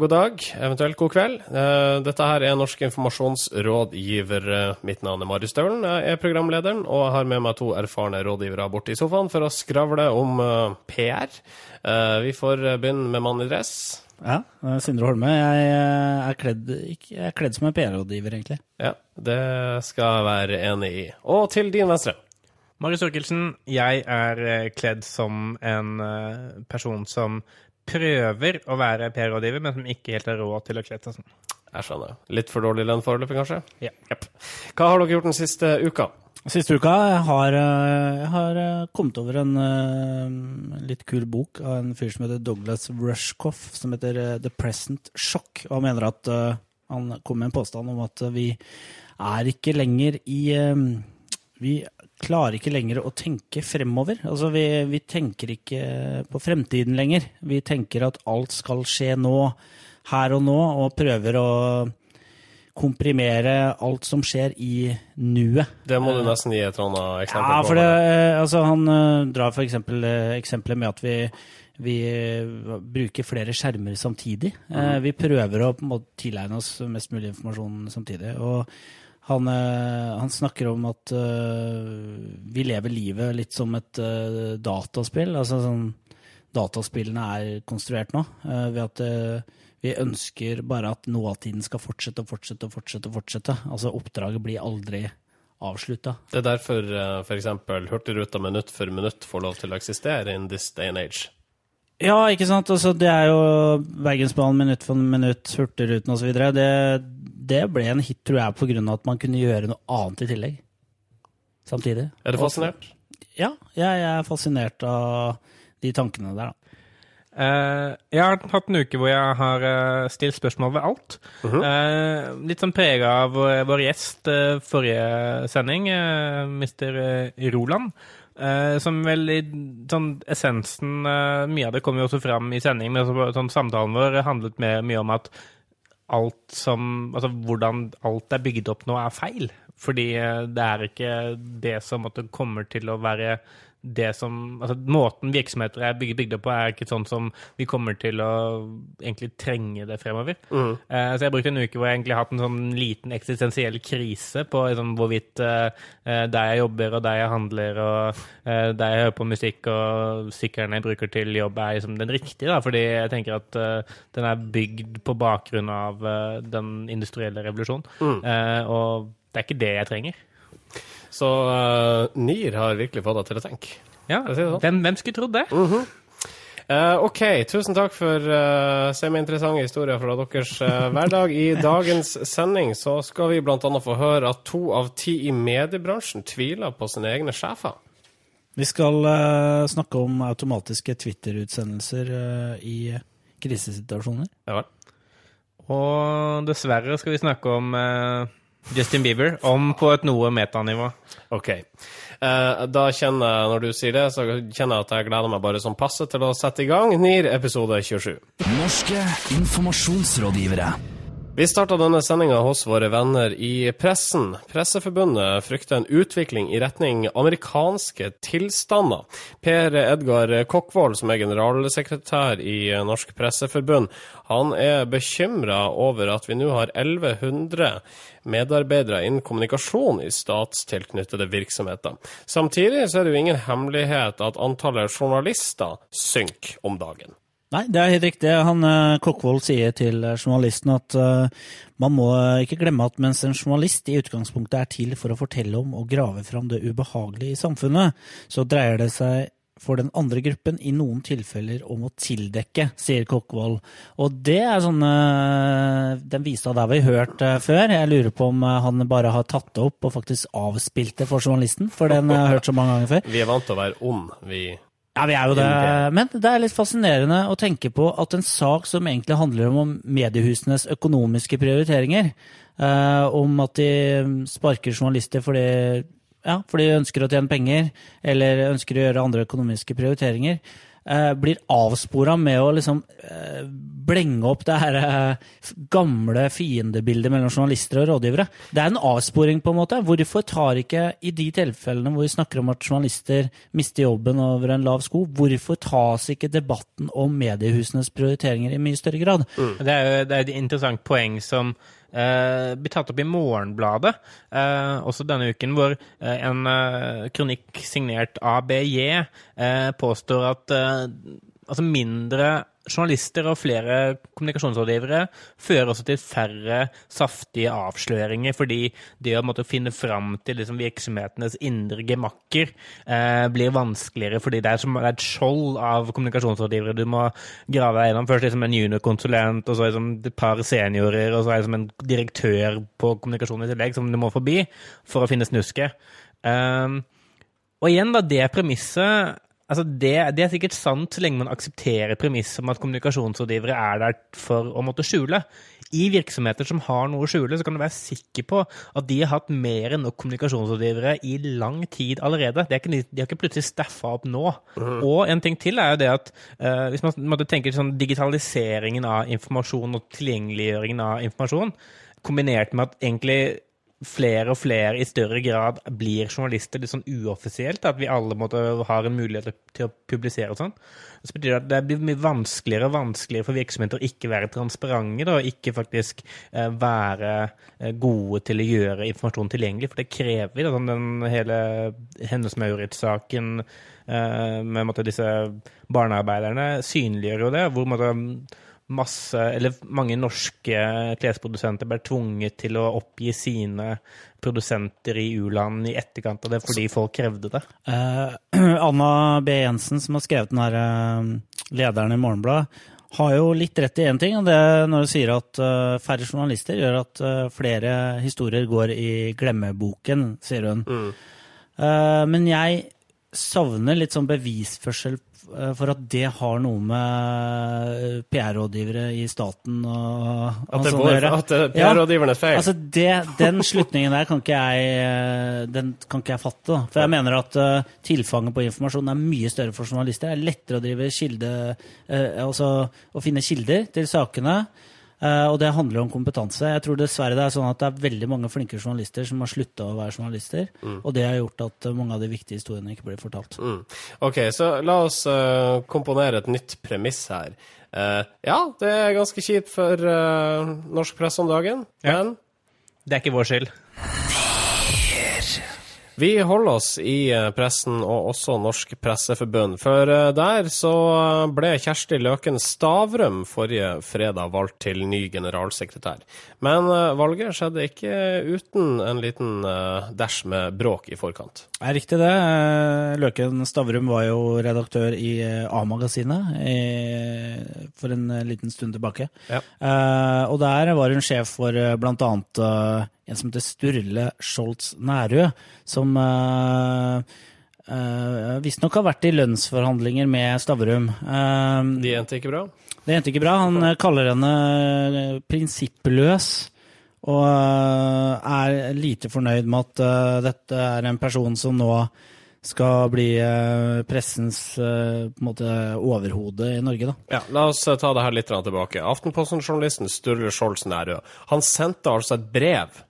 God dag, eventuelt god kveld. Eh, Dette her er Norsk informasjonsrådgiver. Eh, Mitt navn er Marius Staulen, jeg er programlederen, og jeg har med meg to erfarne rådgivere borte i sofaen for å skravle om eh, PR. Eh, Vi får begynne med mann i dress. Ja, Sindre Holme. Jeg er kledd, jeg er kledd som en PR-rådgiver, egentlig. Ja, det skal jeg være enig i. Og til din venstre. Marius Orkelsen, jeg er kledd som en person som prøver å være PR-rådgiver, men som ikke helt har råd til å kle seg sånn. Jeg skjønner. Litt for dårlig lønn foreløpig, kanskje? Ja. Yep. Hva har dere gjort den siste uka? Siste uka jeg har eh, jeg har eh, kommet over en eh, litt kul bok av en fyr som heter Douglas Rushkoff, som heter eh, The Present Shock. Og han mener at eh, han kom med en påstand om at eh, vi er ikke lenger i eh, Vi klarer ikke lenger å tenke fremover. Altså, vi, vi tenker ikke på fremtiden lenger. Vi tenker at alt skal skje nå, her og nå, og prøver å komprimere alt som skjer i nuet. Det må du nesten gi et eller annet eksempel Ja, på. for det, eh, altså, han eh, drar for eksempel eh, eksempelet med at vi, vi bruker flere skjermer samtidig. Eh, Vi prøver å måte tilegne oss mest mulig informasjon samtidig. Og han, eh, han snakker om at uh, vi lever livet litt som et uh, dataspill. Altså sånn Dataspillene er konstruert nå uh, ved at vi ønsker bare at nåtiden skal fortsette og fortsette og fortsette. og fortsette. Altså Oppdraget blir aldri avslutta. Det er derfor f.eks. Hurtigruta minutt for minutt får lov til å eksistere in this day and age. Ja, ikke sant. Altså, det er jo Bergensbanen minutt for minutt, Hurtigruten osv. Det, det ble en hit, tror jeg, på grunn av at man kunne gjøre noe annet i tillegg. Samtidig. Er du fascinert? Ja, jeg er fascinert av de tankene der, da. Uh, jeg har hatt en uke hvor jeg har uh, stilt spørsmål ved alt. Eh, litt sånn prega av vår, vår gjest forrige sending, uh, Mr. Roland. eh, som vel i sånn essensen Mye av det kom jo også fram i sending, men også, sånn, samtalen vår handlet mer, mye om at alt som Altså hvordan alt er bygd opp nå, er feil. Fordi eh, det er ikke det som det kommer til å være det som Altså måten virksomheter er bygd, opp på, er ikke sånn som vi kommer til å egentlig trenge det fremover. Eh, så jeg brukte en uke hvor jeg egentlig har hatt en sånn liten eksistensiell krise på liksom, hvorvidt eh, der jeg jobber og der jeg handler og uh, der jeg hører på musikk og sykkelen jeg bruker til jobb, er liksom den riktige. Da, fordi jeg tenker at den er bygd på bakgrunn av den industrielle revolusjonen. Eh, og det er ikke det jeg trenger. Så uh, NIR har virkelig fått deg til å tenke. Ja, si sånn. hvem, hvem skulle trodd det? Eh, OK, tusen takk for uh, semi-interessante historier fra deres uh, hverdag. I dagens sending så skal vi bl.a. få høre at to av ti i mediebransjen tviler på sine egne sjefer. Vi skal eh, snakke om automatiske Twitter-utsendelser eh, i krisesituasjoner. Ja vel. Og dessverre skal vi snakke om eh, Justin Bieber, om på et noe metanivå. OK. Eh, da kjenner jeg, når du sier det, så kjenner jeg at jeg gleder meg bare som passe til å sette i gang NIR episode 27. Norske informasjonsrådgivere. Vi starta denne sendinga hos våre venner i pressen. Presseforbundet frykter en utvikling i retning amerikanske tilstander. Per Edgar Kokkvold, som er generalsekretær i Norsk Presseforbund, han er bekymra over at vi nå har 1100 medarbeidere innen kommunikasjon i statstilknyttede virksomheter. Samtidig så er det jo ingen hemmelighet at antallet journalister synker om dagen. Nei, det er helt riktig. Han eh, Kokkvold sier til eh, journalisten at uh, man må ikke glemme at mens en journalist i utgangspunktet er til for å fortelle om og grave fram det ubehagelige i samfunnet, så dreier det seg for den andre gruppen i noen tilfeller om å tildekke, sier Kokkvold. Og det er sånn Den visa der vi har hørt før. Jeg lurer på om han bare har tatt det opp og faktisk avspilt det for journalisten, for den har jeg hørt så mange ganger før. Vi er vant til å være ond, vi. Ja, vi er jo det. Men det er litt fascinerende å tenke på at en sak som egentlig handler om mediehusenes økonomiske prioriteringer, eh, om at de sparker journalister fordi, ja, fordi de ønsker å tjene penger, eller ønsker å gjøre andre økonomiske prioriteringer, eh, blir avspora med å liksom eh, blenge opp det her eh, gamle fiendebildet mellom journalister og rådgivere. Det er en avsporing, på en måte. Hvorfor tar ikke, i de tilfellene hvor vi snakker om at journalister mister jobben over en lav sko, hvorfor tas ikke debatten om mediehusenes prioriteringer i mye større grad? Det er jo det er et interessant poeng som eh, blir tatt opp i Morgenbladet eh, også denne uken, hvor eh, en eh, kronikk signert ABJ eh, påstår at altså mindre journalister og flere kommunikasjonsrådgivere fører også til færre saftige avsløringer, fordi det å måtte finne fram til liksom, virksomhetenes indre gemakker eh, blir vanskeligere, fordi det er, som, det er et skjold av kommunikasjonsrådgivere du må grave deg gjennom. Først liksom en juniorkonsulent, og så liksom et par seniorer, og så liksom en direktør på kommunikasjon i tillegg som du må forbi for å finne snusket. Um, og igjen, da, det premisset altså det, det, er sikkert sant så lenge man aksepterer premisset om at kommunikasjonsrådgivere er der for å måtte skjule. I virksomheter som har noe å skjule, så kan du være sikker på at de har hatt mer enn nok kommunikasjonsrådgivere i lang tid allerede. De, ikke, de har ikke plutselig staffa opp nå. Mm. Og en ting til er jo det at uh, hvis man måtte tenke sånn digitaliseringen av informasjon og tilgjengeliggjøringen av informasjon, kombinert med at egentlig flere og flere i større grad blir journalister litt sånn uoffisielt. At vi alle måtte, har en mulighet til å publisere og sånn. Så betyr det at det blir mye vanskeligere og vanskeligere for virksomheter å ikke være transparente og ikke faktisk eh, være eh, gode til å gjøre informasjon tilgjengelig. For det krever vi. Sånn den hele Hennes Maurits-saken eh, med måtte, disse barnearbeiderne synliggjør jo det. hvor måtte, masse, eller mange norske klesprodusenter ble tvunget til å oppgi sine produsenter i u-land i etterkant av det, fordi folk krevde det. Eh, Anna B. Jensen, som har skrevet den her uh, lederen i Morgenbladet, har jo litt rett i én ting. og det Når du sier at uh, færre journalister gjør at flere historier går i glemmeboken, sier hun. Mm. men jeg savner litt sånn bevisførsel Eh, for at det har noe med eh, PR-rådgivere i staten og At det går, at PR-rådgiverne er feil? Ja, altså det, den slutningen der kan ikke jeg, eh, den kan ikke jeg fatte. Da. For jeg mener at uh, tilfanget på informasjon er mye større for journalister. Det er lettere å drive kilde, uh, altså å finne kilder til sakene. Uh, og det handler om kompetanse. Jeg tror dessverre det er sånn at det er veldig mange flinke journalister som har slutta å være journalister. Mm. Og det har gjort at mange av de viktige historiene ikke blir fortalt. Mm. Ok, så la oss uh, komponere et nytt premiss her. Uh, ja, det er ganske kjipt for norsk presse om dagen, ja. men Det er ikke vår skyld. Vi holder oss i eh, pressen og også Norsk Presseforbund, for eh, der så ble Kjersti Løken Stavrum forrige fredag valgt til ny generalsekretær. Men eh, valget skjedde ikke uten en liten dash med bråk i forkant. Det er riktig det. Løken Stavrum var jo redaktør i A-magasinet for en liten stund tilbake. Ja. Og der var hun sjef for blant annet en som heter Sturle Scholz Nærø, som uh, uh, visstnok har vært i lønnsforhandlinger med Stavrum. Uh, det endte ikke bra? Det endte ikke bra. Han kaller henne prinsippløs. Og er lite fornøyd med at dette er en person som nå skal bli pressens måte, overhode i Norge. Da. Ja, La oss ta det her litt tilbake. Aftenposten-journalisten Sturle Scholz Nærø han sendte altså et brev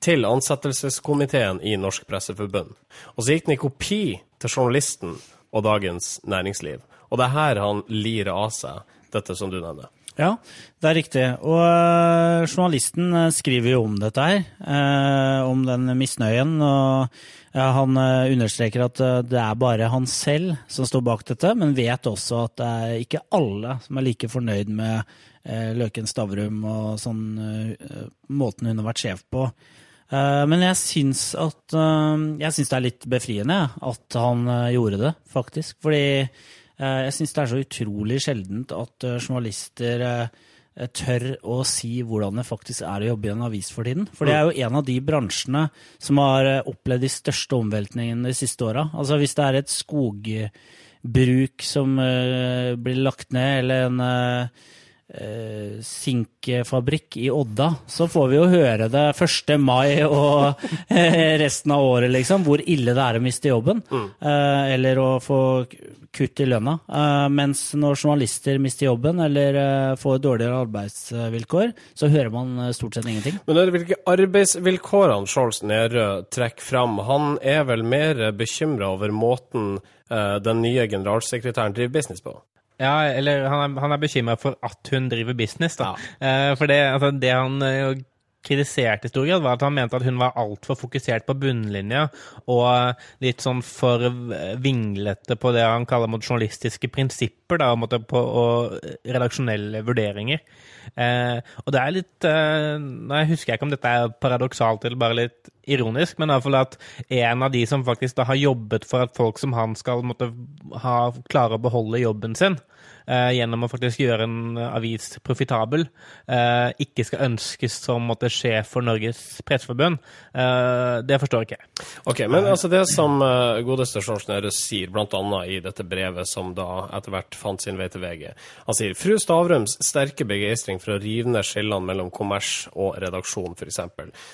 til ansettelseskomiteen i Norsk Presseforbund. Og så gikk den i kopi til journalisten og Dagens Næringsliv. Og det er her han lirer av seg dette som du nevner. Ja, det er riktig. Og uh, journalisten uh, skriver jo om dette her, uh, om den misnøyen. Og han understreker at det er bare han selv som står bak dette, men vet også at det er ikke alle som er like fornøyd med Løken Stavrum og sånn måten hun har vært sjef på. Eh, men jeg syns at eh, Jeg syns det er litt befriende at han eh, gjorde det, faktisk. Fordi jeg syns det er så utrolig sjeldent at journalister tør å si hvordan det faktisk er å jobbe i en avis for tiden. For det er jo en av de bransjene som har opplevd de største omveltningene de siste åra. Altså hvis det er et skogbruk som blir lagt ned, eller en eh, sinkfabrikk i Odda, så får vi jo høre det 1. mai og eh, resten av året, liksom, hvor ille det er å miste jobben. Eh, eller å få kutt i lønna. Eh, mens når journalister mister jobben eller får dårligere arbeidsvilkår, så hører man stort sett ingenting. Men er det hvilke arbeidsvilkårene Skjolds Nerød trekker fram? Han er vel mer bekymra over måten den nye generalsekretæren driver business på? Ja, eller han er, han er bekymra for at hun driver business, da. Eh, for det, altså, det han eh, kritiserte i stor grad, var at han mente at hun var altfor fokusert på bunnlinja, og litt sånn for vinglete på det han kaller journalistiske prinsipper, da, og, på, og redaksjonelle vurderinger. Eh, og det er litt eh, Nå husker jeg ikke om dette er paradoksalt eller bare litt ironisk, men i hvert fall at en av de som faktisk da har jobbet for at folk som han skal måtte ha, klare å beholde jobben sin, eh, gjennom å faktisk gjøre en avis profitabel, eh, ikke skal ønskes som måtte sjef for Norges Presseforbund, eh, det forstår ikke jeg. Ok, men altså det som godeste Skjolds sier, annet i dette brevet som da etter hvert fant sin vei til VG, han sier fru Stavrums sterke begeistring for å rive ned skillene mellom kommers og redaksjon, f.eks.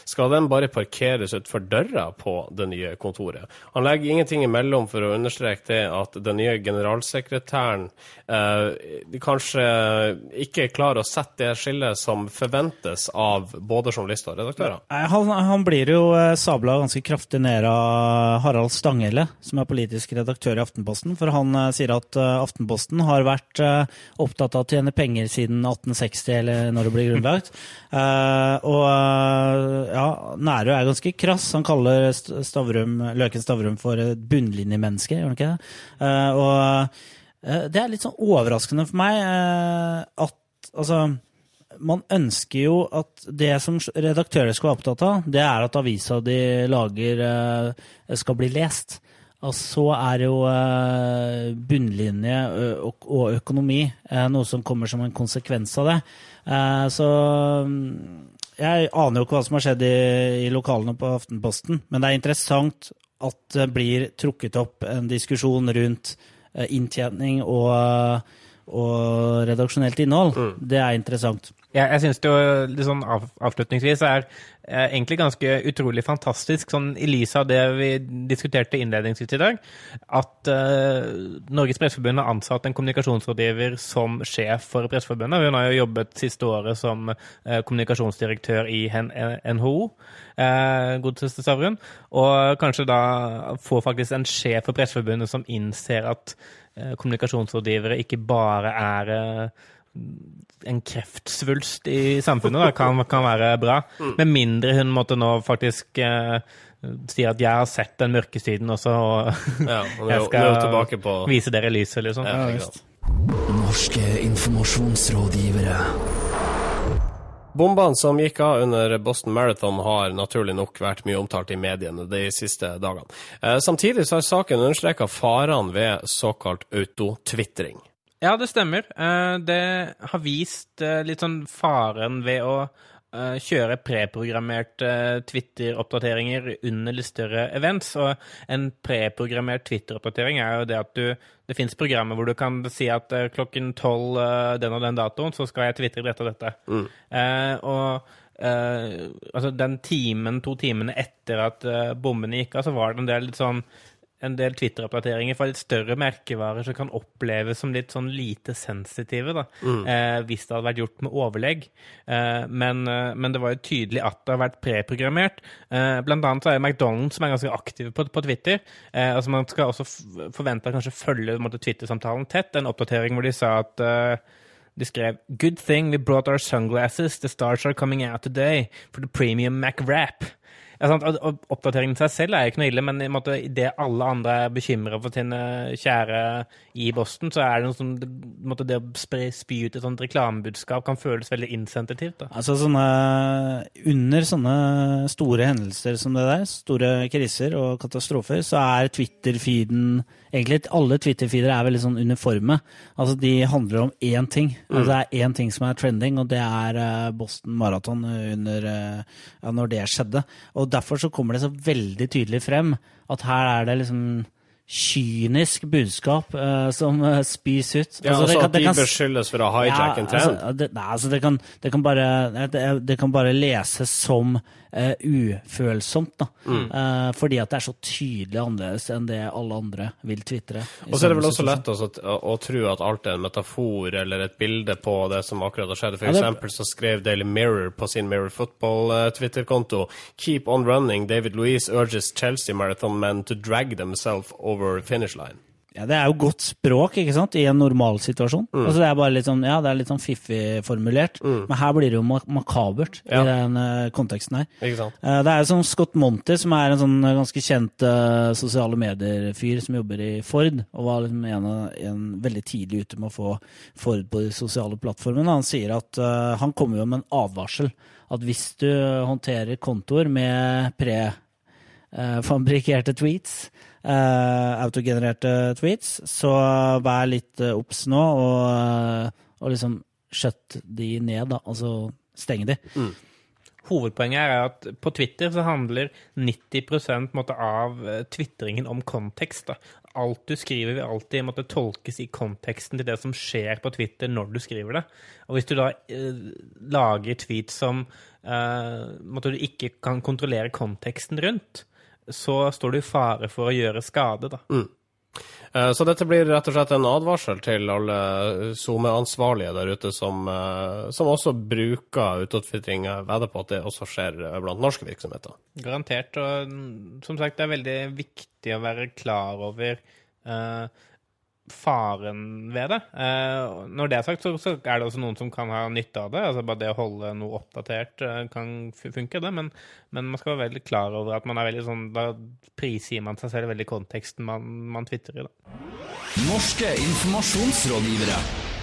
Skal den bare parkeres utfor døra på det nye kontoret? Han legger ingenting imellom for å understreke det at den nye generalsekretæren eh, kanskje ikke klarer å sette det skillet som forventes av både journalister og redaktører. Han, han blir jo eh, sabla ganske kraftig ned av Harald Stanghelle, som er politisk redaktør i Aftenposten. For han eh, sier at eh, Aftenposten har vært eh, opptatt av å tjene penger siden 1860, eller når det blir grunnlagt. Eh, og eh, ja, Nærø er ganske krass. Han kaller Stavrum, Løken Stavrum for bunnlinjemenneske, gjør han ikke det? Eh, og eh, det er litt sånn overraskende for meg eh, at altså man ønsker jo at det som redaktører skal være opptatt av, det er at avisa de lager, eh, skal bli lest. Og så er jo eh, bunnlinje og økonomi eh, noe som kommer som en konsekvens av det. Eh, Så mm, jeg aner jo ikke hva som har skjedd i, lokalene på Aftenposten, men det er interessant at det blir trukket opp en diskusjon rundt eh, inntjening og, og redaksjonelt innhold. Det er interessant. Jeg, jeg syns det jo sånn av, avslutningsvis er eh, egentlig ganske utrolig fantastisk, sånn i lys av det vi diskuterte innledningsvis i dag, at eh, Norges Presseforbund har ansatt en kommunikasjonsrådgiver som sjef for Presseforbundet. Hun har jo jobbet siste året som eh, kommunikasjonsdirektør i NHO, eh, godeste Stavrun, og kanskje da får faktisk en sjef for Presseforbundet som innser at eh, kommunikasjonsrådgivere ikke bare er eh, en kreftsvulst i samfunnet da, kan, kan være bra. Med mindre hun måtte nå faktisk eh, si at 'jeg har sett den mørke siden også', og Ja, og jeg skal på vise dere lyset, liksom. Ja. Norske informasjonsrådgivere. Bombene som gikk av under Boston Marathon har naturlig nok vært mye omtalt i mediene de siste dagene. Eh, samtidig så har saken understreka farene ved såkalt autotvitring. Ja, det stemmer. Eh, Det har vist eh, litt sånn faren ved å eh, kjøre preprogrammerte Twitter-oppdateringer under litt større events. Og en preprogrammert Twitter-oppdatering er jo det at du Det fins programmer hvor du kan si at klokken tolv den og den datoen, så skal jeg tvitre dette og dette. Eh, og eh, altså den timen, to timene etter at bommene gikk av, så var det en del litt sånn en del Twitter-oppdateringer fra litt større merkevarer som kan oppleves som litt sånn lite sensitive, da, eh, hvis det hadde vært gjort med overlegg. Eh, men, eh, men det var jo tydelig at det har vært preprogrammert. Eh, blant annet så er det McDonald's som er ganske aktive på, på Twitter. Eh, altså Man skal også forvente å kanskje følge Twitter-samtalen tett. En oppdatering hvor de sa at eh, de skrev Good thing we brought our sunglasses. The stars are coming out today for the premium Mac wrap. Ja, sant? Oppdateringen i seg selv er ikke noe ille, men i en måte, det alle andre er bekymra for sine kjære i Boston, så er det noe som måte, det å spy ut et sånt reklamebudskap kan føles veldig insensitivt. Altså sånne, Under sånne store hendelser som det der, store kriser og katastrofer, så er Twitter-feeden Egentlig alle Twitter-feeder er veldig sånn uniforme. Altså De handler om én ting. Altså, det er én ting som er trending, og det er eh, Boston Marathon under eh, ja, når det skjedde. Og Derfor så kommer det så veldig tydelig frem at her er det liksom kynisk budskap uh, som uh, spys ut. Ja, Altså, altså det kan- at det de kan- beskyldes for å hijacke en trend. Altså, det, nei, altså det, kan, det, kan bare, det, det kan bare leses som uh, ufølsomt, da. Mm. Eh, fordi at det er så tydelig annerledes enn det alle andre vil tvitre. Og så er det vel også lett også å, å tro at alt er en metafor eller et bilde på det som akkurat har skjedd. For Ja, eksempel så skrev Daily Mirror på sin Mirror Football-Twitter-konto Keep on running. David Louise urges Chelsea marathon men to drag themselves over finish line. Ja, Det er jo godt språk ikke sant, i en normalsituasjon. Mm. Altså, det er bare litt sånn, ja, det er litt sånn fiffig formulert, men her blir det jo mak makabert Ja. i den uh, konteksten her. Ikke sant? Uh, Det er jo sånn Scott Monty, som er en sånn ganske kjent uh, sosiale medier-fyr som jobber i Ford, og var liksom en, en veldig tidlig ute med å få Ford på de sosiale plattformene. Han sier at han kommer jo med en advarsel. At hvis du håndterer kontoer med prefabrikerte tweets, autogenererte tweets, så vær litt eh, obs nå, og, eh, og liksom skjøtt de ned, da. Altså stenge de. Hovedpoenget er at på Twitter så handler 90 på en måte, av tvitringen om kontekst. Da. Alt du skriver, vil alltid måtte tolkes i konteksten til det som skjer på Twitter når du skriver det. Og hvis du da eh, lager tweets som eh, måtte du ikke kan kontrollere konteksten rundt, så står du i fare for å gjøre skade. Da. Mm. Så dette blir rett og slett en advarsel til alle SoMe-ansvarlige der ute som, eh, som også bruker utåtfitring. Jeg vedder på at det også skjer eh, blant norske virksomheter. Garantert. Og mm, som sagt, det er veldig viktig å være klar over eh, faren ved det. Eh, når det er sagt, så, så er det også noen som kan ha nytte av det. Altså Bare det å holde noe oppdatert eh, kan funke, det. Men, men man skal være veldig klar over at man er veldig sånn Da prisgir man seg selv veldig konteksten man, man twitrer i. da. Norske informasjonsrådgivere.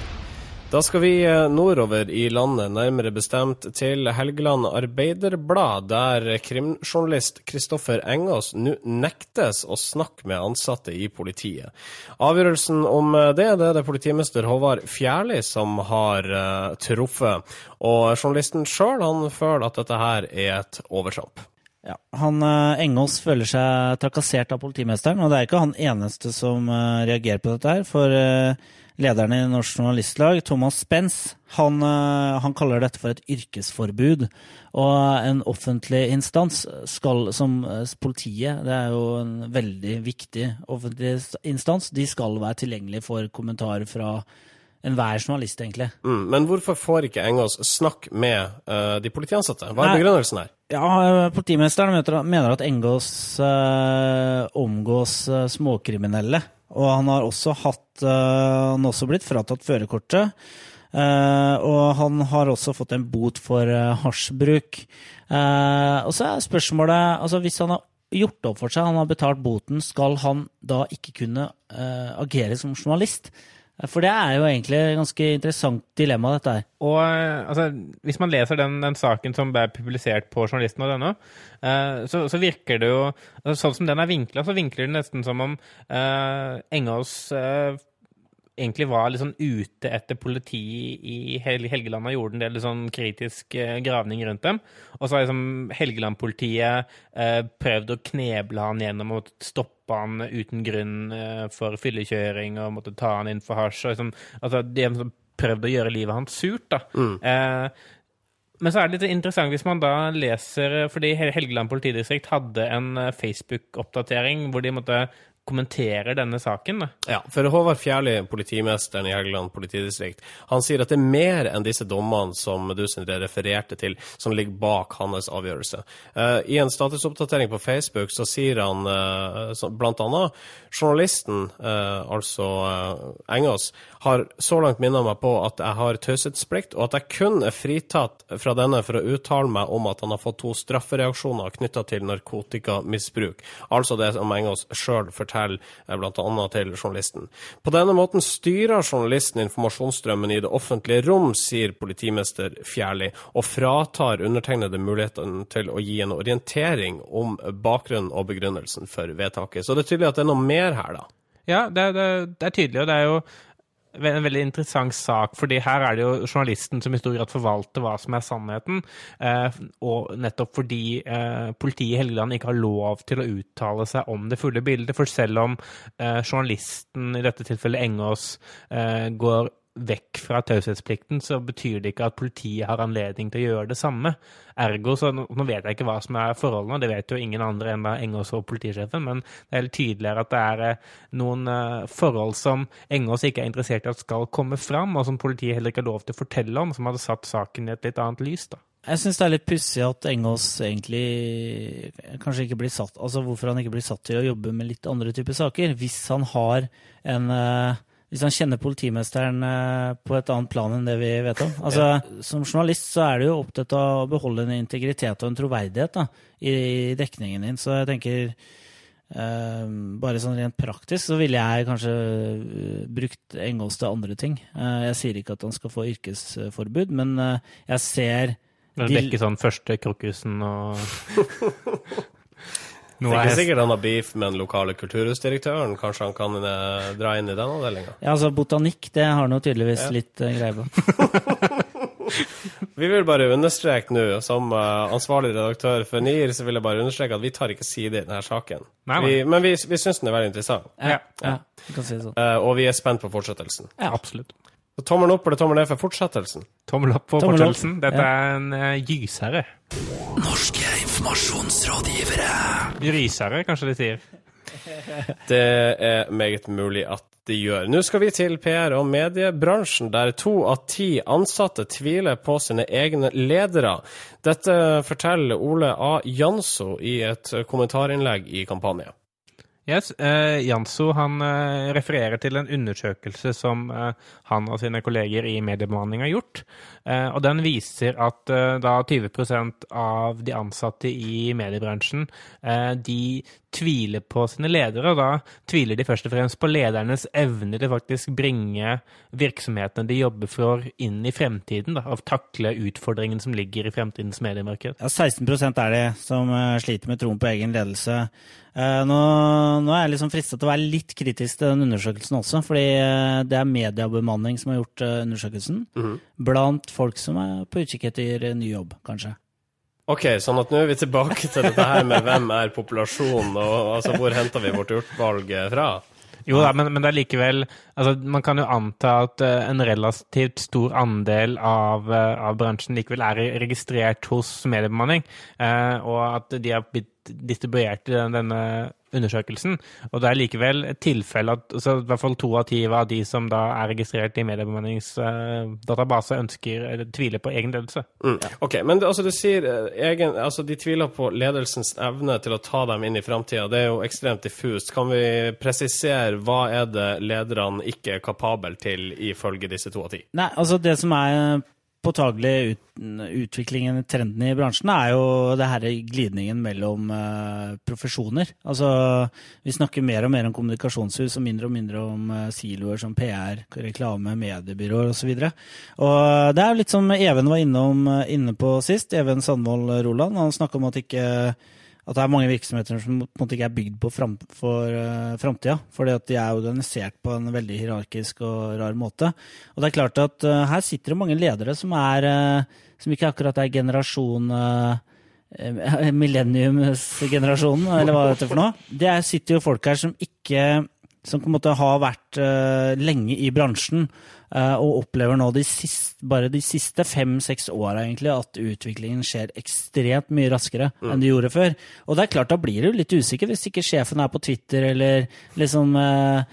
Da skal vi eh, nordover i landet, nærmere bestemt til Helgeland Arbeiderblad, der krimjournalist Kristoffer Engås nå nektes å snakke med ansatte i politiet. Avgjørelsen om eh, det, det er det politimester Håvard Fjærli som har uh, truffet. Og journalisten sjøl føler at dette her er et overtramp. Ja, han eh, Engås føler seg trakassert av politimesteren, og det er ikke han eneste som eh, reagerer på dette her. For eh, lederen i Norsk Journalistlag, Thomas Spence, han, eh, han kaller dette for et yrkesforbud. Og en offentlig instans skal, som eh, politiet, det er jo en veldig viktig offentlig instans, de skal være tilgjengelig for kommentarer fra enhver journalist, egentlig. Mm, men hvorfor får ikke Engås snakke med uh, de politiansatte? Hva er Nei. begrunnelsen her? Ja, eh, Politimesteren mener- at Engås eh, omgås eh, småkriminelle. Og han har også hatt eh, Han også blitt fratatt førerkortet. Eh, og han har også fått en bot for uh, hasjbruk. Eh, og så er spørsmålet altså Hvis han har gjort opp for seg, han har betalt boten, skal han da ikke kunne eh, agere som journalist? For det er jo egentlig et ganske interessant dilemma, dette her. Og eh, altså, hvis man leser den, den saken som ble publisert på journalisten.no, eh, så, så virker det jo altså, Sånn som den er vinkla, så vinkler det nesten som om eh, Engås eh, egentlig var litt sånn ute etter politi i Hel Helgeland og gjorde en del sånn kritisk eh, gravning rundt dem. Og så har liksom Helgeland-politiet eh, prøvd å kneble han gjennom å stoppe han uten grunn eh, for fyllekjøring og måtte ta han inn for hasj. Og liksom, altså, de har prøvd å gjøre livet hans surt, da. Eh, men så er det litt interessant hvis man da leser Fordi Hel- Helgeland politidistrikt hadde en eh, Facebook-oppdatering hvor de måtte kommentere denne saken. Da. Ja, for Håvard Fjærli, politimesteren i Helgeland politidistrikt, han sier at det er mer enn disse dommene som du Sindre, refererte til, som ligger bak hans avgjørelse. Uh, I en statusoppdatering på Facebook så sier han uh, blant annet journalisten, uh, altså Engås, har så langt minnet meg på at jeg har taushetsplikt, og at jeg kun er fritatt fra denne for å uttale meg om at han har fått to straffereaksjoner knytta til narkotikamisbruk. Altså det som Engås sjøl forteller eh, blant annet til journalisten. På denne måten styrer journalisten informasjonsstrømmen i det offentlige rom, sier politimester Fjærli, og fratar undertegnede muligheten til å gi en orientering om bakgrunnen og begrunnelsen for vedtaket. Så det er tydelig at det er noe mer her, da. Ja, det, det, det er tydelig, og det er jo en veldig interessant sak, fordi her er det jo journalisten som i stor grad forvalter hva som er sannheten, eh, og nettopp fordi eh, politiet i Helgeland ikke har lov til å uttale seg om det fulle bildet, for selv om eh, journalisten, i dette tilfellet Engås, går vekk fra taushetsplikten, så betyr det ikke at politiet har anledning til å gjøre det samme. Ergo, så nå, vet jeg ikke hva som er forholdene, det vet jo ingen andre enn Engås og politisjefen, men det er tydeligere at det er eh, noen eh, forhold som Engås ikke er interessert i at skal komme fram, og som politiet heller ikke har lov til å fortelle om, som hadde satt saken i et litt annet lys. da. Jeg syns det er litt pussig at Engås egentlig kanskje ikke blir satt Altså hvorfor han ikke blir satt til å jobbe med litt andre typer saker. Hvis han har en eh, Hvis han kjenner politimesteren eh, på et annet plan enn det vi vet om. Altså, Som journalist så er du jo opptatt av å beholde en integritet og en troverdighet da, i dekningen din. Så jeg tenker Uh, bare sånn rent praktisk så ville jeg kanskje eh, brukt Engås til andre ting. Uh, jeg sier ikke at han skal få yrkesforbud, men uh, jeg ser Dekke De- sånn første krokusen og Det er ikke er sikkert han har beef med den lokale kulturhusdirektøren. Kanskje han kan eh, dra inn i den avdelinga. Ja, altså botanikk, det har nå tydeligvis Ja. litt uh, greie på. Vi vil bare understreke nå, som eh, ansvarlig redaktør for NIR, så vil jeg bare understreke at vi tar ikke side i denne saken. Nei, nei. Vi, men vi, vi syns den er veldig interessant, Ja. ja, du kan si det sånn. eh, og vi er spent på fortsettelsen. Ja, absolutt. Så tommel opp eller tommel ned for fortsettelsen? Tommel opp på Tommel opp. fortsettelsen. Dette Ja. er en uh, gysherre. Norske informasjonsrådgivere. Grisere, kanskje de sier. Det er meget mulig at de gjør. Nå skal vi til PR- og mediebransjen, der to av ti ansatte tviler på sine egne ledere. Dette forteller Ole A. Janso i et kommentarinnlegg i Kampanje. Yes, eh, Janso han eh, refererer til en undersøkelse som eh, han og sine kolleger i mediebemanning har gjort. Eh, og den viser at eh, da 20% av de ansatte i mediebransjen eh, de tviler på sine ledere. Og da tviler de først og fremst på ledernes evne til faktisk bringe virksomhetene de jobber for, inn i fremtiden. Da, og takle utfordringen som ligger i fremtidens mediemarked. Ja, 16% er det som sliter med troen på egen ledelse. Eh, nå, nå er jeg liksom fristet til å være litt kritisk til den undersøkelsen også, fordi det er mediebemanning som har gjort undersøkelsen. Blant folk som er på utkikk etter ny jobb, kanskje. Ok, sånn at nå er vi tilbake til dette her med hvem er populasjonen, og altså hvor henter vi vårt urtvalg fra? Jo da, men, men det er likevel altså, Man kan jo anta at uh, en relativt stor andel av, uh, av bransjen likevel er registrert hos mediebemanning, uh, og at de har blitt distribuert i den- denne undersøkelsen. Og det er likevel et tilfelle at altså, i hvert fall to av ti av de som da er registrert i mediebemanningsdatabase, ønsker eller tviler på egen ledelse. Mm. Ok, men det, altså du sier eh, egen, altså de tviler på ledelsens evne til å ta dem inn i framtida. Det er jo ekstremt diffust. Kan vi presisere hva er det lederne ikke er kapable til, ifølge disse to av ti? Nei, altså det som er påtagelig ut, utviklingen, trenden i bransjen, er jo det her glidningen mellom uh, profesjoner. Altså, vi snakker mer og mer om kommunikasjonshus og mindre og mindre om uh, siloer som PR, reklame, mediebyråer osv. Og det er litt som Even var innom, eh, inne på sist, Even Sandvold Roland. Han snakka om at ikke at det er mange virksomheter som på en måte ikke er bygd på fram, for uh, framtida. Fordi at de er organisert på en veldig hierarkisk og rar måte. Og det er klart at uh, her sitter det mange ledere som er uh, som ikke akkurat er generasjon uh, Millenniumsgenerasjonen, eller hva er heter for noe? Det er, sitter jo folk her som ikke Som på en måte har vært lenge i bransjen. Uh, og opplever nå de siste, bare de siste fem-seks åra at utviklingen skjer ekstremt mye raskere enn det gjorde før. Og det er klart, da blir du litt usikker hvis ikke sjefen er på Twitter eller liksom uh,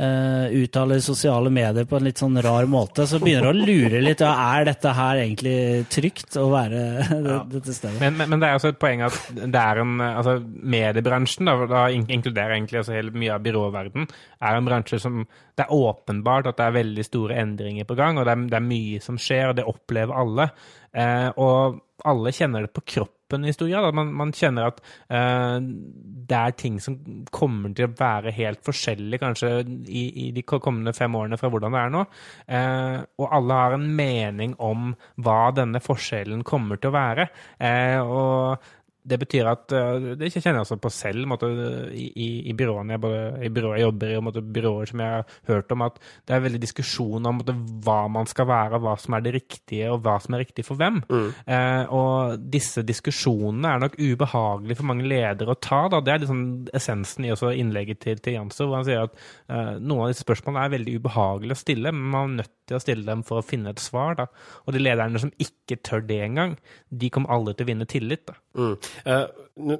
uh, uttaler sosiale medier på en litt sånn rar måte. Så begynner du å lure litt. Ja, er dette her egentlig trygt å være det, dette stedet? Men, men, men det er også et poeng at det er en altså Mediebransjen, da, da inkluderer egentlig altså hele mye av byråverden, er en bransje som Det er åpenbart at det er veldig store endringer på gang, og det er, det er mye som skjer, og det opplever alle. Eh, og alle kjenner det på kroppen i stor grad. At man, man kjenner at uh, det er ting som kommer til å være helt forskjellig kanskje i, i de kommende fem årene fra hvordan det er nå. Uh, og alle har en mening om hva denne forskjellen kommer til å være. Eh, og det betyr at uh, Det kjenner jeg også på selv måtte, i, i, i byråene jeg, både, i byråer jeg jobber i, og måtte, byråer som jeg har hørt om, at det er veldig diskusjon om måtte, hva man skal være, hva som er det riktige, og hva som er riktig for hvem. Mm. Eh, og disse diskusjonene er nok ubehagelige for mange ledere å ta. Da. Det er liksom essensen i innlegget til, til Janser, hvor han sier at eh, noen av disse spørsmålene er veldig ubehagelige å stille, men man er nødt til å stille dem for å finne et svar. Da. Og de lederne som ikke tør det engang, de kommer aldri til å vinne tillit. Da. Mm. Eh,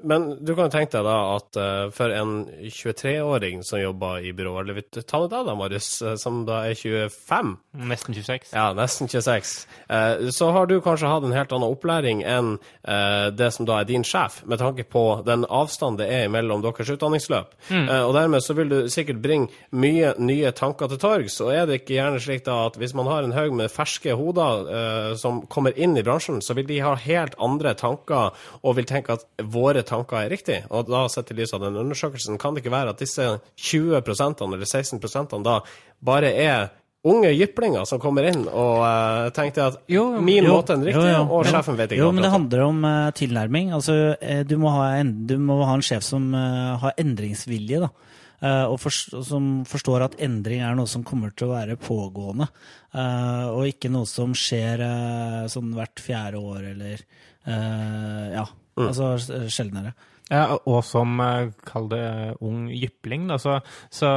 men du kan jo tenke deg da at eh, for en 23-åring som jobber i byrå, eller ta med deg da, Marius, eh, som da er 25, Nesten 26. ja, nesten 26, eh, så har du kanskje hatt en helt annen opplæring enn eh, det som da er din sjef, med tanke på den avstanden det er mellom deres utdanningsløp. Eh, og dermed så vil du sikkert bringe mye nye tanker til torgs, og er det ikke gjerne slik da at hvis man har en haug med ferske hoder uh, som kommer inn i bransjen, så vil de ha helt andre tanker og vil tenke at våre tanker er riktig. Og da sett i lys av den undersøkelsen, kan det ikke være at disse 20% eller 16% da bare er unge jyplinger som kommer inn og uh, tenkte at Jo, min Jo, måte er den riktige, jo, og sjefen vet ikke Jo, men det handler om uh, tilnærming. Altså, du, må ha en, du må ha en sjef som uh, har endringsvilje, da. Eh, og forst- som forstår at endring er noe som kommer til å være pågående. eh, og ikke noe som skjer eh, sånn hvert fjerde år, eller Ja, Mm. altså sjeldnere. Ja, og som, kall det, ung jypling, da. Så, så,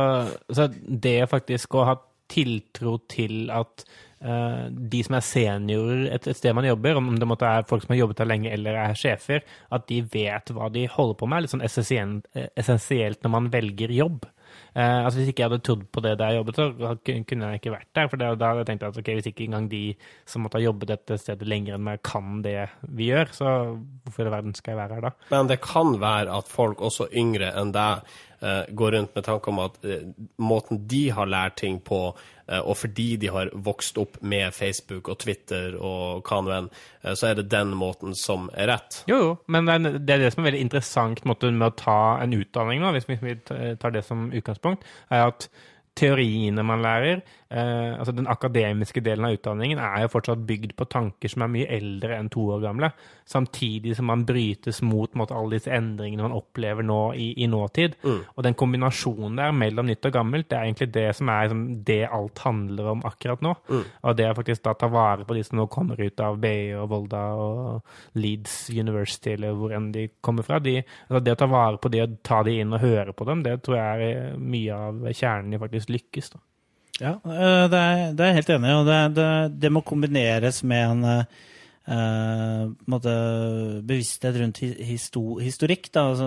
så det faktisk å ha tiltro til at de som er seniorer et, et sted man jobber, om det måtte være folk som har jobbet der lenge eller er sjefer, at de vet hva de holder på med, er litt sånn essensielt, essensielt når man velger jobb. Eh, altså Hvis ikke jeg hadde trodd på det der jeg jobbet, så kunne jeg ikke vært der. For da hadde jeg tenkt at ok, hvis ikke engang de som måtte ha jobbet dette stedet lenger enn meg, kan det vi gjør, så hvorfor i verden skal jeg være her da? Men det kan være at folk også yngre enn deg eh, går rundt med tanke om at eh, måten de har lært ting på, eh, og fordi de har vokst opp med Facebook og Twitter og hva nå enn, eh, så er det den måten som er rett. Jo, jo, men det er det, som er veldig interessant måte, med å ta en utdanning, nå, hvis vi, vi tar det som utgangspunkt, er at teoriene man lærer, eh, altså den akademiske delen av utdanningen, er jo fortsatt bygd på tanker som er mye eldre enn to år gamle, samtidig som man brytes mot mot alle disse endringene man opplever nå i, i nåtid. Og den kombinasjonen der mellom nytt og gammelt, det er egentlig det som er liksom, det alt handler om akkurat nå. Og det er faktisk da ta vare på de som nå kommer ut av BI og Volda og Leeds University, eller hvor enn de kommer fra. De, altså det å ta vare på de og ta de inn og høre på dem, det tror jeg er mye av kjernen i faktisk lykkes. da. Ja, eh, det er, det er jeg helt enig i. Det, det, det må kombineres med en måte bevissthet rundt histo, historikk. Da. Altså,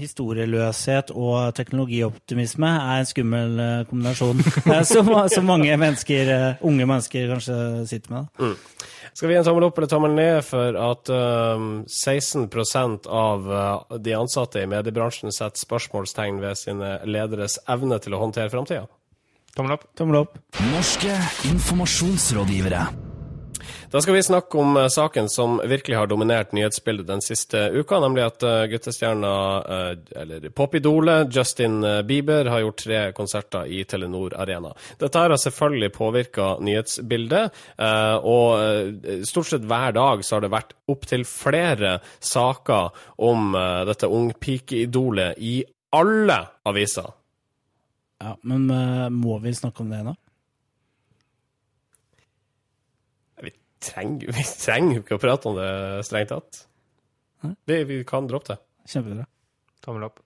historieløshet og teknologioptimisme er en skummel kombinasjon som, som mange mennesker, unge mennesker kanskje sitter med. Mm. Skal vi gi en tommel opp eller tommel ned for at um, 16% av uh, de ansatte i mediebransjen setter spørsmålstegn ved sine lederes evne til å håndtere framtida? Tommel opp. Tommel opp. Norske informasjonsrådgivere. Da skal vi snakke om eh, saken som virkelig har dominert nyhetsbildet den siste uka, nemlig at uh, guttestjerna, uh, eller popidolet Justin eh, Bieber, har gjort tre konserter i Telenor Arena. Dette har selvfølgelig påvirka nyhetsbildet, eh, og eh, stort sett hver dag så har det vært opptil flere saker om eh, dette ungpikeidolet i alle aviser. Ja, men eh, må vi snakke om det nå? Vi trenger, vi trenger ikke å prate om det strengt tatt. Vi, vi kan droppe det. Kjempebra. Tommel opp.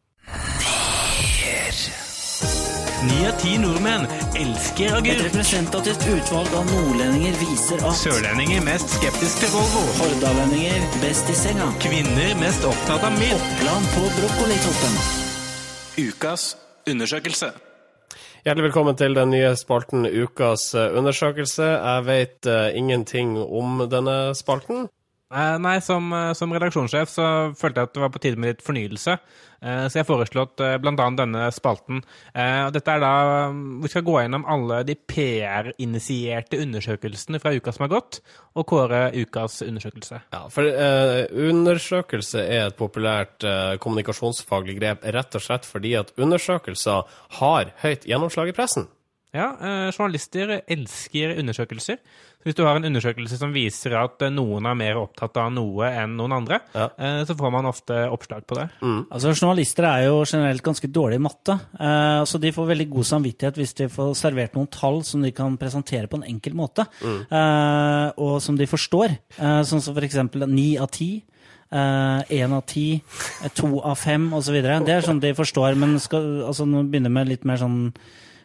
Ni av ti nordmenn elsker Et representativt utvalg av nordlendinger viser at Sørlendinger mest skeptisk til Volvo. hordalendinger best i senga. Kvinner mest opptatt av mild. Oppland på brokkolitoppen. Ukas undersøkelse. Hjertelig velkommen til den nye spalten Ukas eh, undersøkelse. Jeg vet uh, ingenting om denne spalten. Eh, nei, som, eh, som redaksjonssjef så følte jeg at det var på tide med litt fornyelse. Eh, så jeg foreslått bl.a. denne spalten. Dette er da Vi skal gå gjennom alle de PR-initierte undersøkelsene fra uka som har gått, og kåre ukas undersøkelse. Ja, for uh, undersøkelse er et populært uh, kommunikasjonsfaglig grep rett og slett fordi at undersøkelser har høyt gjennomslag i pressen. Ja, eh, journalister elsker undersøkelser. Så hvis du har en undersøkelse som viser at eh, noen er mer opptatt av noe enn noen andre, Ja. eh, så får man ofte oppslag på det. Altså, Journalister er jo generelt ganske dårlige i matte, eh, så de får veldig god samvittighet hvis de får servert noen tall som de kan presentere på en enkel måte, eh, og som de forstår. Eh, sånn som for eksempel ni av ti. Én av ti, to av fem osv. Det er sånn de forstår, men skal altså, nå begynner med litt mer sånn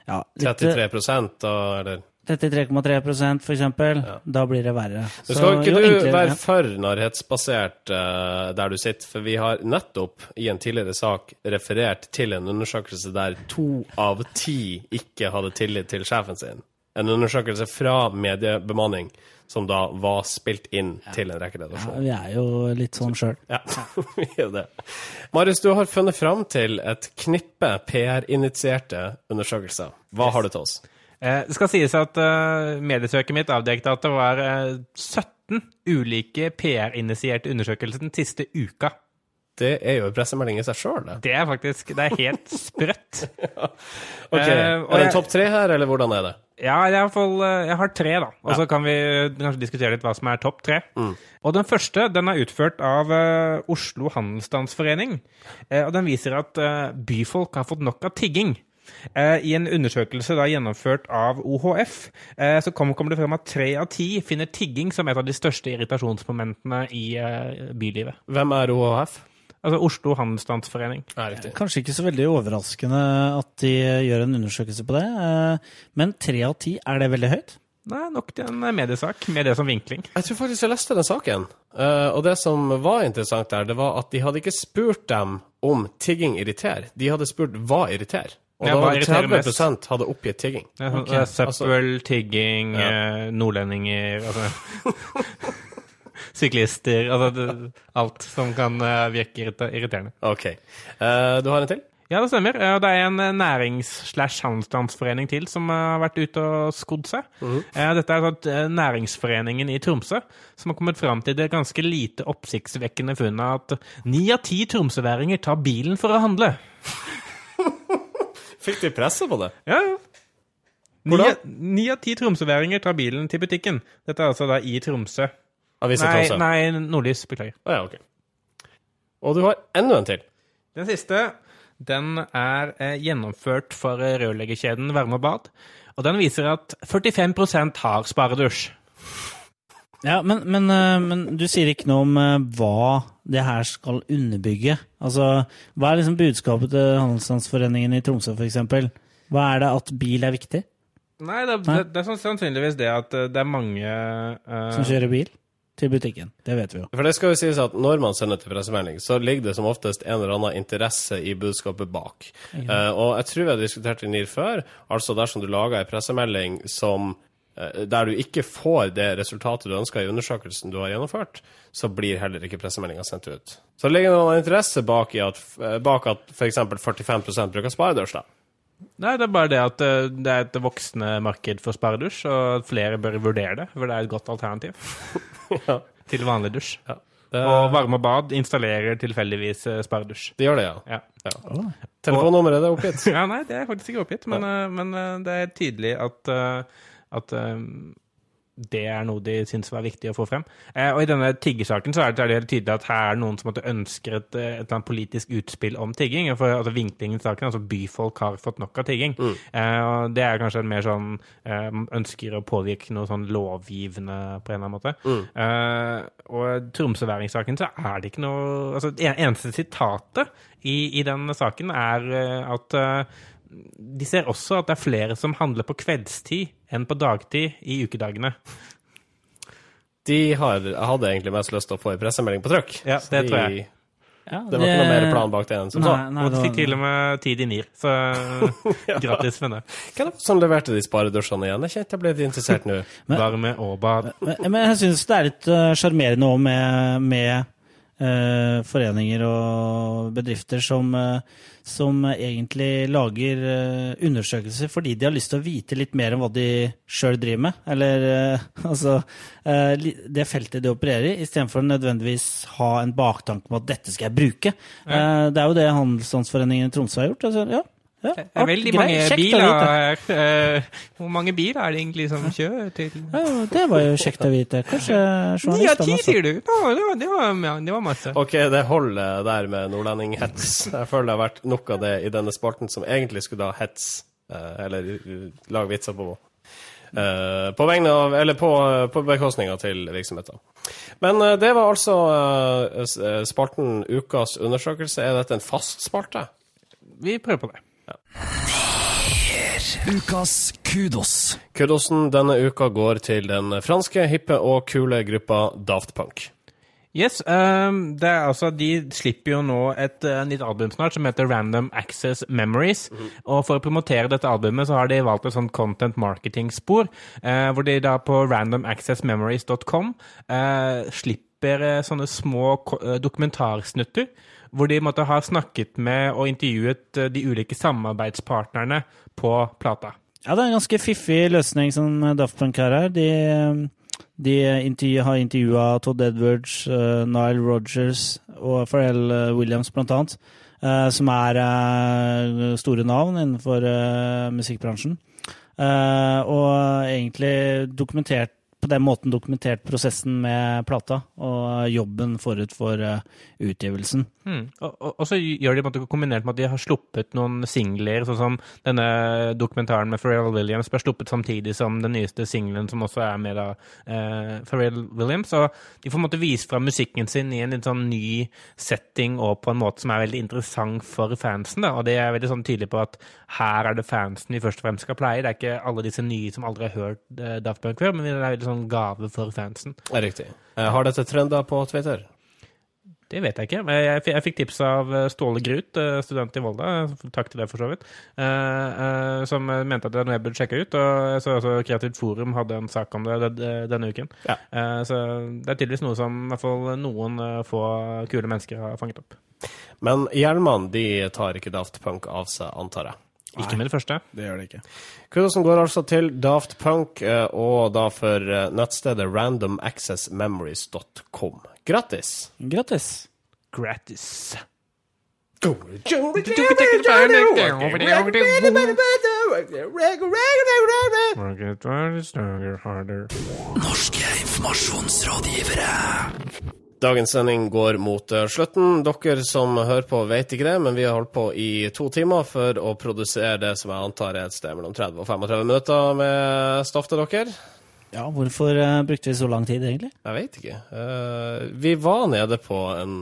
ja, litt, 33 da, eller 33,3% for eksempel. Da blir det verre. Men Så skal ikke jo du enklere- være ja. for nærhetsbasert uh, der du sitter? For vi har nettopp i en tidligere sak referert til en undersøkelse der to av ti ikke hadde tillit til sjefen sin. En undersøkelse fra mediebemanning som da var spilt inn til en rekke Ja. Vi er jo litt sånn sjøl. Ja, vi er det. Marius, du har funnet fram til et knippe PR-initierte undersøkelser. Hva har du til oss? Eh, Det skal sies at uh, mediesøket mitt avdekket at det var uh, 17 ulike PR-initierte undersøkelser den siste uka. Det er jo en pressemelding i seg sjøl, det. Det er faktisk Det er helt sprøtt. Ok, Eh, Er det en topp tre her, eller hvordan er det? Ja, fall, eh, jeg har tre, da. Og så kan vi kanskje diskutere litt hva som er topp tre. Og den første den er utført av uh, Oslo Handelsstandsforening. Uh, og den viser at uh, byfolk har fått nok av tigging. Eh, I en undersøkelse da gjennomført av OHF eh, så kom- kommer det frem at tre av ti finner tigging som et av de største irritasjonsmomentene i eh, bylivet. Hvem er OHF? Altså Oslo Handelsstandsforening. Ja. Kanskje ikke så veldig overraskende at de gjør en undersøkelse på det, eh, men tre av ti, er det veldig høyt? Nei, nok til en eh, mediesak med det som vinkling. Jeg tror faktisk jeg leste den saken. Eh, og det som var interessant der, det var at de hadde ikke spurt dem om tigging irriterer. De hadde spurt hva irriterer. Og Ja, da var det 30 mest? hadde oppgitt tigging. Ja, okay. sånn, Søppel, tigging, Ja. nordlendinger altså, Syklister altså Alt som kan eh, virke irriterende. OK. Eh, du har en til? Ja, det stemmer. Eh, Det er en nærings-slash-handelsstandsforening til som har vært ute og skodd seg. Eh, Dette er sånn næringsforeningen i Tromsø som har kommet fram til det ganske lite oppsiktsvekkende funnet at ni av ti tromsøværinger tar bilen for å handle. Fikk de presset på det? Ja, ja. Ni av ti tromsøværinger tar bilen til butikken. Dette er altså da i Tromsø. Avisa Nei, Tromsø? nei, Nordlys. Beklager. Å ja, OK. Og du har enda en til. Den siste den er eh, gjennomført for eh, rørleggerkjeden Varme og Bad. Og den viser at 45% har sparedusj. Ja, men, men, eh, men du sier ikke noe om eh, hva det her skal underbygge. Altså, hva er liksom budskapet til Handelsstandsforeningen i Tromsø, f.eks.? Hva er det at bil er viktig? Nei, det, det, det er sannsynligvis det at det er mange uh, Som kjører bil til butikken. Det vet vi jo. For det skal jo sies at når man sender til pressemelding, så ligger det som oftest en eller annen interesse i budskapet bak. Uh, og jeg tror vi har diskutert det NIR før. Altså dersom du lager en pressemelding som eh, der du ikke får det resultatet du ønsker i undersøkelsen du har gjennomført, så blir heller ikke pressemeldinga sendt ut. Så det ligger noen interesse bak, i at, eh, bak at f.eks. 45% bruker sparedørs. da. Nei, det er bare det at eh, det er et voksende marked for sparedusj, og flere bør vurdere det, for det er et godt alternativ Ja. til vanlig dusj. Ja. Det, Og Varme Bad installerer tilfeldigvis eh, sparedusj. det gjør det, ja. Ja. ja. Telefonnummeret er oppgitt. ja, nei, det er faktisk ikke oppgitt, men, eh, men det er tydelig at, at det er noe de syns var viktig å få frem. Eh, og i denne tiggesaken så er det helt tydelig at her er det noen som ønsker et, eh, et politisk utspill om tigging. For altså, vinklingen i saken, altså byfolk har fått nok av tigging. Eh, og det er kanskje en mer sånn eh, ønsker å påvirke noe sånn lovgivende på en eller annen måte. Eh, og Tromsøværingssaken så er det ikke noe Altså, det eneste sitatet i, i den saken er eh, at de ser også at det er flere som handler på kveldstid enn på dagtid i ukedagene. De har, hadde egentlig mest lyst til å få en pressemelding på trykk. Ja, det Så tror jeg. de- Ja, Det var ikke noe mer plan bak det enn som Nei, så. nei, Og de fikk til og med tid i NIR, så gratis med det. Hva er det som leverte de sparedusjene igjen? Jeg kjente jeg ble litt interessert nå. Varme og bad. Men, men jeg syns det er litt sjarmerende uh, òg med, med eh, foreninger og bedrifter som, eh, som egentlig lager eh, undersøkelser fordi de har lyst til å vite litt mer om hva de sjøl driver med. Eller eh, altså eh, det feltet de opererer i, istedenfor nødvendigvis ha en baktanke om at dette skal jeg bruke. Eh, det er jo det Handelsstandsforeningen i Tromsø har gjort. Altså, ja, Ja, Det er veldig mange kjekt biler her. Eh, Hvor mange biler er det egentlig som kjører til Ja, det var jo kjekt å vite. Kanskje Ni av ti, også. sier du? Ja, det, var, det, var, ja, det var masse. Ok, det holder der med nordlendinghets. Jeg føler det har vært nok av det i denne spalten som egentlig skulle ha hets, eh, eller lage vitser på. eh, på vegne av, eller på, på bekostninga til virksomheter. Men det var altså spalten Ukas undersøkelse. Er dette en fast spalte? Vi prøver på det. Ukas kudos. Kudosen denne uka går til den franske, hippe og kule gruppa Daft Punk. Yes, um, det er altså, De slipper jo nå et uh, nytt album snart som heter Random Access Memories. Og For å promotere dette albumet så har de valgt et sånt content marketing-spor, uh, hvor de da på randomaccessmemories.com uh, slipper eh, sånne små dokumentarsnutter. Hvor de måtte ha snakket med og intervjuet eh, de ulike samarbeidspartnerne på plata. Ja, det er en ganske fiffig løsning som Daft Punk har her. De, de intervju, har intervjua Todd Edwards, uh, Nile Rogers og Pharrell eh, Williams, blant annet. eh, som er uh, store navn innenfor eh, musikkbransjen. Eh, og egentlig dokumentert på den måten dokumentert prosessen med plata og jobben forut for eh, utgivelsen. Mm. Og, og, og så gjør de på en måte kombinert med at de har sluppet noen singler, sånn som denne dokumentaren med Pharrell Williams ble sluppet samtidig som den nyeste singelen som også er med da eh, Pharrell Williams. Og de får på en måte vise fram musikken sin i en litt sånn ny setting og på en måte som er veldig interessant for fansen. Da. Og det er veldig sånn tydelig på at her er det fansen vi først og fremst skal pleie. Det er ikke alle disse nye som aldri har hørt eh, Daft Punk før, men det er veldig sånn gave for fansen. Er riktig. Eh, har dette trenda på Twitter? Det vet jeg ikke. men Jeg, jeg fikk tips av eh, Ståle Grut, eh, student i Volda, takk til det for så vidt, som mente at det er noe jeg burde sjekke ut. Og så også Kreativt Forum hadde en sak om det denne uken. Ja. Så det er tydeligvis noe som i hvert fall noen få kule mennesker har fanget opp. Men hjelmene de tar ikke Daft Punk av seg, antar jeg. Ikke med det første. Det gjør det ikke. Kudosen går altså til Daft Punk, eh, og da for eh, nettstedet randomaccessmemories.com. Grattis! Grattis. Grattis. Norske informasjonsrådgivere. Dagens sending går mot eh, slutten. Dere som hører på, vet ikke det, men vi har holdt på i to timer for å produsere det som jeg antar er et sted mellom 30 og 35 minutter med stoff til dere. Ja, hvorfor eh, brukte vi så lang tid, egentlig? Jeg vet ikke. Eh, vi var nede på en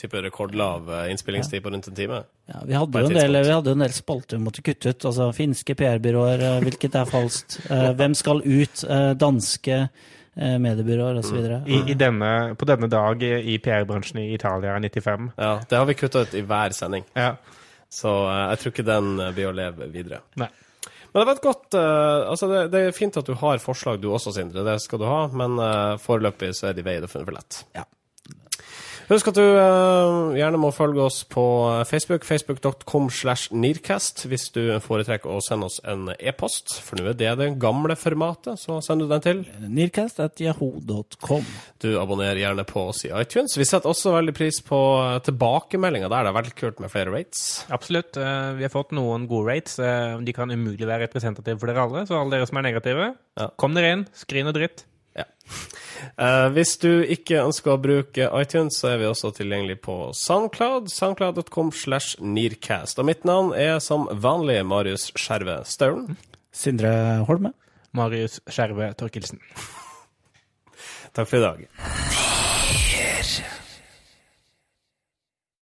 type rekordlav innspillingstid på rundt en time. Ja, vi, hadde jo en del, vi hadde en del spalter vi måtte kutte ut. Altså finske PR-byråer, hvilket er falskt. Hvem skal ut? Danske mediebyråer osv. I, i på denne dag i PR-bransjen i Italia i 95. Ja, Det har vi kutta ut i hver sending, Ja. så eh, jeg tror ikke den eh, blir å leve videre. Nei. Men det var et godt eh, Altså, det, det er fint at du har forslag, du også, Sindre. Det skal du ha. Men eh, foreløpig så er de veid og funnet for lett. Ja. Husk at du uh, gjerne må følge oss på Facebook. Facebook.com slash Nearcast hvis du foretrekker å sende oss en e-post. For nå er det det gamle formatet, så send du den til. Nearcast at yahoo.com. Du abonnerer gjerne på oss i iTunes. Vi setter også veldig pris på tilbakemeldinger der. Det er veldig kult med flere rates. Absolutt. Eh, Vi har fått noen gode rates. Eh, De kan umulig være representative for dere alle, så alle dere som er negative, Ja. kom dere inn, skrin noe dritt. Eh, hvis du ikke ønsker å bruke iTunes, så er vi også tilgjengelig på Soundcloud. Soundcloud.com slash Nearcast. Og mitt navn er som vanlig Marius Skjerve Staulen. Sindre Holme. Marius Skjerve Torkelsen. Takk for i dag.